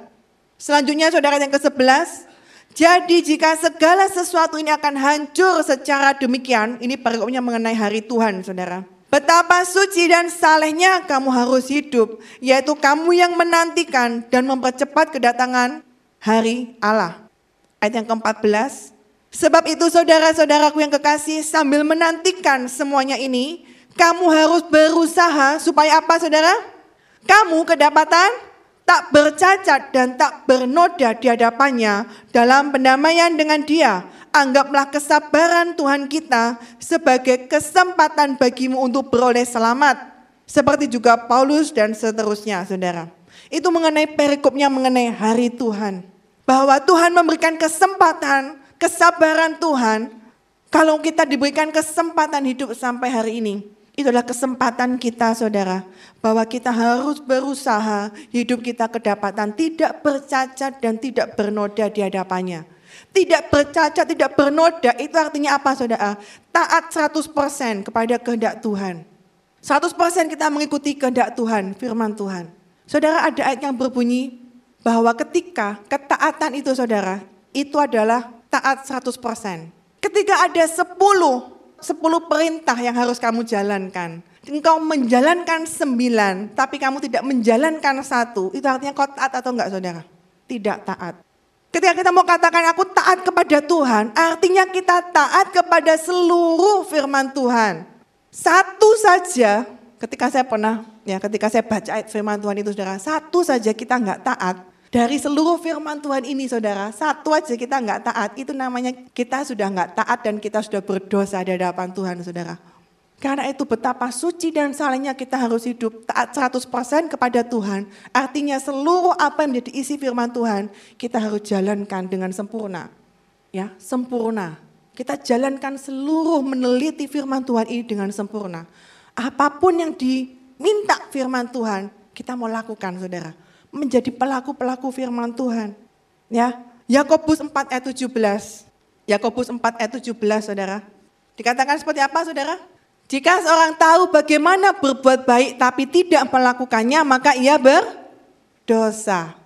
Selanjutnya saudara yang ke-11. Jadi jika segala sesuatu ini akan hancur secara demikian. Ini perikopnya mengenai hari Tuhan saudara Betapa suci dan salehnya kamu harus hidup, yaitu kamu yang menantikan dan mempercepat kedatangan hari Allah. Ayat yang ke-14. Sebab itu saudara-saudaraku yang kekasih sambil menantikan semuanya ini, kamu harus berusaha supaya apa saudara? Kamu kedapatan tak bercacat dan tak bernoda di hadapannya dalam pendamaian dengan dia anggaplah kesabaran Tuhan kita sebagai kesempatan bagimu untuk beroleh selamat. Seperti juga Paulus dan seterusnya, saudara. Itu mengenai perikopnya mengenai hari Tuhan. Bahwa Tuhan memberikan kesempatan, kesabaran Tuhan. Kalau kita diberikan kesempatan hidup sampai hari ini. Itu adalah kesempatan kita saudara. Bahwa kita harus berusaha hidup kita kedapatan tidak bercacat dan tidak bernoda di hadapannya. Tidak bercacat, tidak bernoda, itu artinya apa saudara? Taat 100% kepada kehendak Tuhan. 100% kita mengikuti kehendak Tuhan, firman Tuhan. Saudara ada ayat yang berbunyi bahwa ketika ketaatan itu saudara, itu adalah taat 100%. Ketika ada 10, 10 perintah yang harus kamu jalankan. Engkau menjalankan 9, tapi kamu tidak menjalankan satu, itu artinya kau taat atau enggak saudara? Tidak taat. Ketika kita mau katakan aku taat kepada Tuhan, artinya kita taat kepada seluruh firman Tuhan. Satu saja, ketika saya pernah, ya ketika saya baca ayat firman Tuhan itu saudara, satu saja kita nggak taat. Dari seluruh firman Tuhan ini saudara, satu aja kita nggak taat, itu namanya kita sudah nggak taat dan kita sudah berdosa di hadapan Tuhan saudara. Karena itu betapa suci dan salehnya kita harus hidup taat 100% kepada Tuhan. Artinya seluruh apa yang menjadi isi firman Tuhan kita harus jalankan dengan sempurna. Ya, sempurna. Kita jalankan seluruh meneliti firman Tuhan ini dengan sempurna. Apa pun yang diminta firman Tuhan, kita mau lakukan Saudara. Menjadi pelaku-pelaku firman Tuhan. Ya, Yakobus 4 ayat 17. Yakobus 4 ayat 17 Saudara. Dikatakan seperti apa Saudara? Jika seorang tahu bagaimana berbuat baik tapi tidak melakukannya, maka ia berdosa.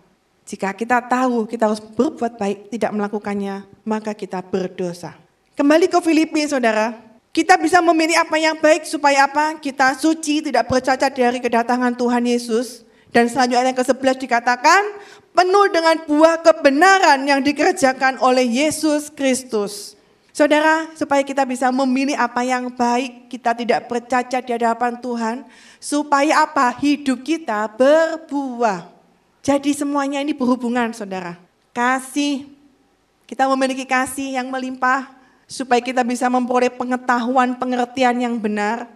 Jika kita tahu kita harus berbuat baik, tidak melakukannya, maka kita berdosa. Kembali ke Filipi, saudara. Kita bisa memilih apa yang baik supaya apa? Kita suci, tidak bercacat dari kedatangan Tuhan Yesus. Dan selanjutnya yang ke-11 dikatakan, penuh dengan buah kebenaran yang dikerjakan oleh Yesus Kristus. Saudara, supaya kita bisa memilih apa yang baik, kita tidak bercacat di hadapan Tuhan, supaya apa? Hidup kita berbuah. Jadi semuanya ini berhubungan, saudara. Kasih, kita memiliki kasih yang melimpah, supaya kita bisa memperoleh pengetahuan, pengertian yang benar.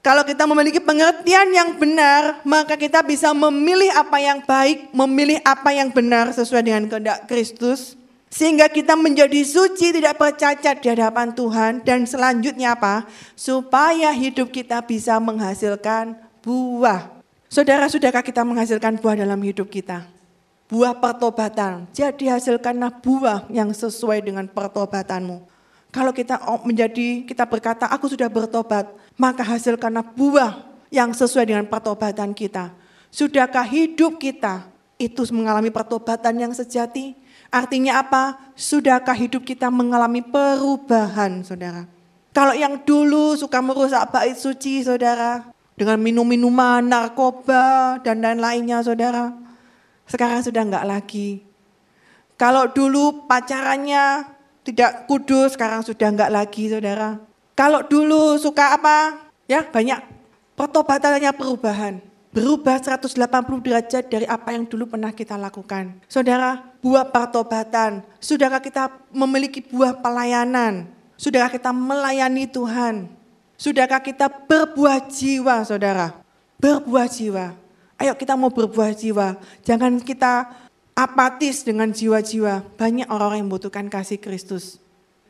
Kalau kita memiliki pengertian yang benar, maka kita bisa memilih apa yang baik, memilih apa yang benar sesuai dengan kehendak Kristus. Sehingga kita menjadi suci, tidak bercacat di hadapan Tuhan. Dan selanjutnya apa? Supaya hidup kita bisa menghasilkan buah. Saudara, sudahkah kita menghasilkan buah dalam hidup kita? Buah pertobatan. Jadi hasilkanlah buah yang sesuai dengan pertobatanmu. Kalau kita menjadi, kita berkata, aku sudah bertobat, maka hasilkanlah buah yang sesuai dengan pertobatan kita. Sudahkah hidup kita itu mengalami pertobatan yang sejati? Artinya apa? Sudahkah hidup kita mengalami perubahan, saudara? Kalau yang dulu suka merusak bait suci, saudara, dengan minum-minuman, narkoba, dan lain-lainnya, saudara, sekarang sudah enggak lagi. Kalau dulu pacarannya tidak kudus, sekarang sudah enggak lagi, saudara. Kalau dulu suka apa? Ya, banyak pertobatannya perubahan berubah 180 derajat dari apa yang dulu pernah kita lakukan. Saudara, buah pertobatan, sudahkah kita memiliki buah pelayanan? Sudahkah kita melayani Tuhan? Sudahkah kita berbuah jiwa, saudara? Berbuah jiwa. Ayo kita mau berbuah jiwa. Jangan kita apatis dengan jiwa-jiwa. Banyak orang-orang yang membutuhkan kasih Kristus.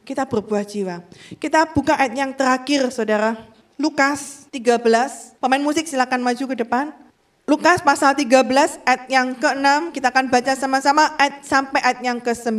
Kita berbuah jiwa. Kita buka ayat yang terakhir, saudara. Lukas 13. Pemain musik silakan maju ke depan. Lukas pasal 13 ayat yang ke-6 kita akan baca sama-sama ayat sampai ayat yang ke-9.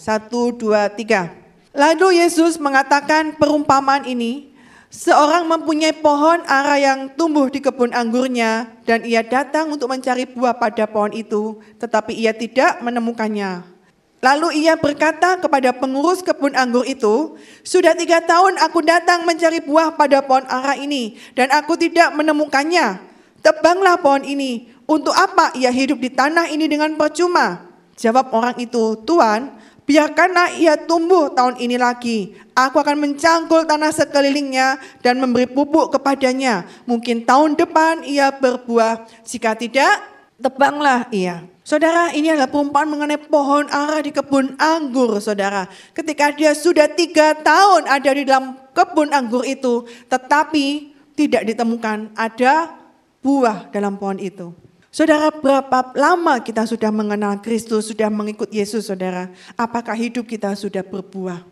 1 2 3. Lalu Yesus mengatakan perumpamaan ini, seorang mempunyai pohon ara yang tumbuh di kebun anggurnya dan ia datang untuk mencari buah pada pohon itu, tetapi ia tidak menemukannya. Lalu ia berkata kepada pengurus kebun anggur itu, sudah tiga tahun aku datang mencari buah pada pohon ara ini, dan aku tidak menemukannya. Tebanglah pohon ini, untuk apa ia hidup di tanah ini dengan percuma? Jawab orang itu, Tuhan, biarkanlah ia tumbuh tahun ini lagi. Aku akan mencangkul tanah sekelilingnya dan memberi pupuk kepadanya. Mungkin tahun depan ia berbuah, jika tidak, tebanglah ia. Saudara, ini adalah perumpamaan mengenai pohon ara di kebun anggur, saudara. Ketika dia sudah tiga tahun ada di dalam kebun anggur itu, tetapi tidak ditemukan ada buah dalam pohon itu. Saudara, berapa lama kita sudah mengenal Kristus, sudah mengikut Yesus, saudara? Apakah hidup kita sudah berbuah?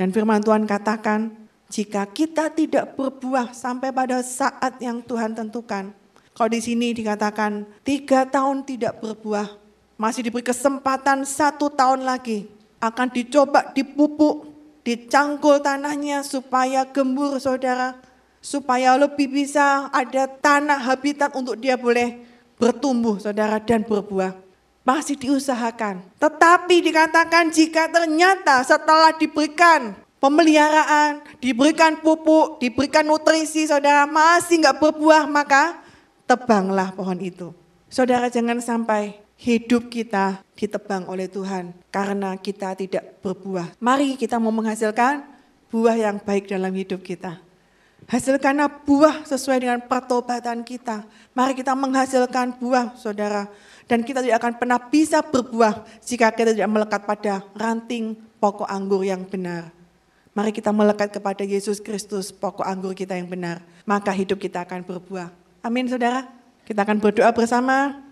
Dan firman Tuhan katakan, jika kita tidak berbuah sampai pada saat yang Tuhan tentukan, kalau di sini dikatakan tiga tahun tidak berbuah, masih diberi kesempatan satu tahun lagi. Akan dicoba dipupuk, dicangkul tanahnya supaya gembur saudara. Supaya lebih bisa ada tanah habitat untuk dia boleh bertumbuh saudara dan berbuah. Masih diusahakan. Tetapi dikatakan jika ternyata setelah diberikan pemeliharaan, diberikan pupuk, diberikan nutrisi saudara masih nggak berbuah maka tebanglah pohon itu. Saudara jangan sampai hidup kita ditebang oleh Tuhan karena kita tidak berbuah. Mari kita mau menghasilkan buah yang baik dalam hidup kita. Hasilkanlah buah sesuai dengan pertobatan kita. Mari kita menghasilkan buah, saudara. Dan kita tidak akan pernah bisa berbuah jika kita tidak melekat pada ranting pokok anggur yang benar. Mari kita melekat kepada Yesus Kristus, pokok anggur kita yang benar. Maka hidup kita akan berbuah. Amin saudara. Kita akan berdoa bersama.